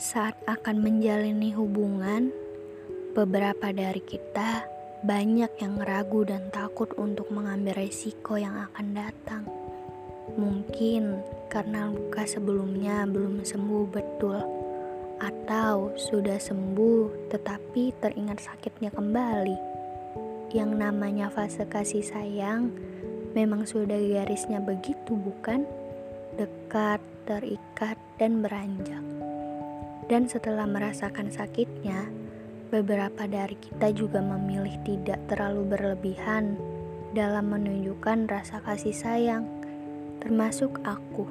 Saat akan menjalani hubungan, beberapa dari kita banyak yang ragu dan takut untuk mengambil resiko yang akan datang. Mungkin karena luka sebelumnya belum sembuh betul, atau sudah sembuh tetapi teringat sakitnya kembali. Yang namanya fase kasih sayang memang sudah garisnya begitu, bukan? Dekat, terikat, dan beranjak. Dan setelah merasakan sakitnya, beberapa dari kita juga memilih tidak terlalu berlebihan dalam menunjukkan rasa kasih sayang, termasuk aku.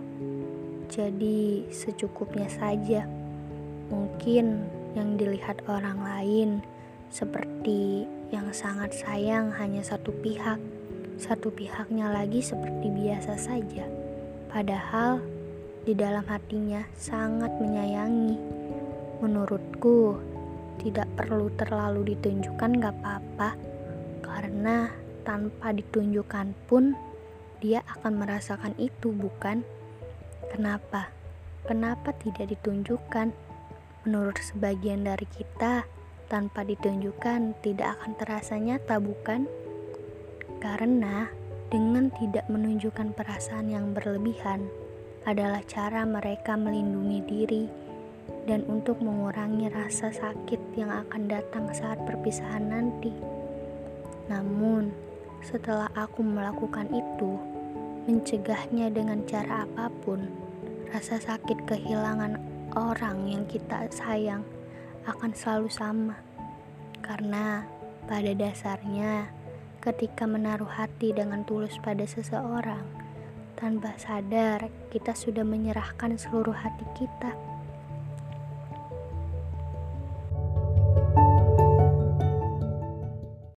Jadi, secukupnya saja. Mungkin yang dilihat orang lain seperti yang sangat sayang hanya satu pihak, satu pihaknya lagi seperti biasa saja. Padahal di dalam hatinya sangat menyayangi. Menurutku, tidak perlu terlalu ditunjukkan gak apa-apa, karena tanpa ditunjukkan pun dia akan merasakan itu, bukan? Kenapa? Kenapa tidak ditunjukkan? Menurut sebagian dari kita, tanpa ditunjukkan tidak akan terasa nyata, bukan? Karena dengan tidak menunjukkan perasaan yang berlebihan adalah cara mereka melindungi diri dan untuk mengurangi rasa sakit yang akan datang saat perpisahan nanti. Namun, setelah aku melakukan itu, mencegahnya dengan cara apa pun, rasa sakit kehilangan orang yang kita sayang akan selalu sama. Karena pada dasarnya, ketika menaruh hati dengan tulus pada seseorang, tanpa sadar kita sudah menyerahkan seluruh hati kita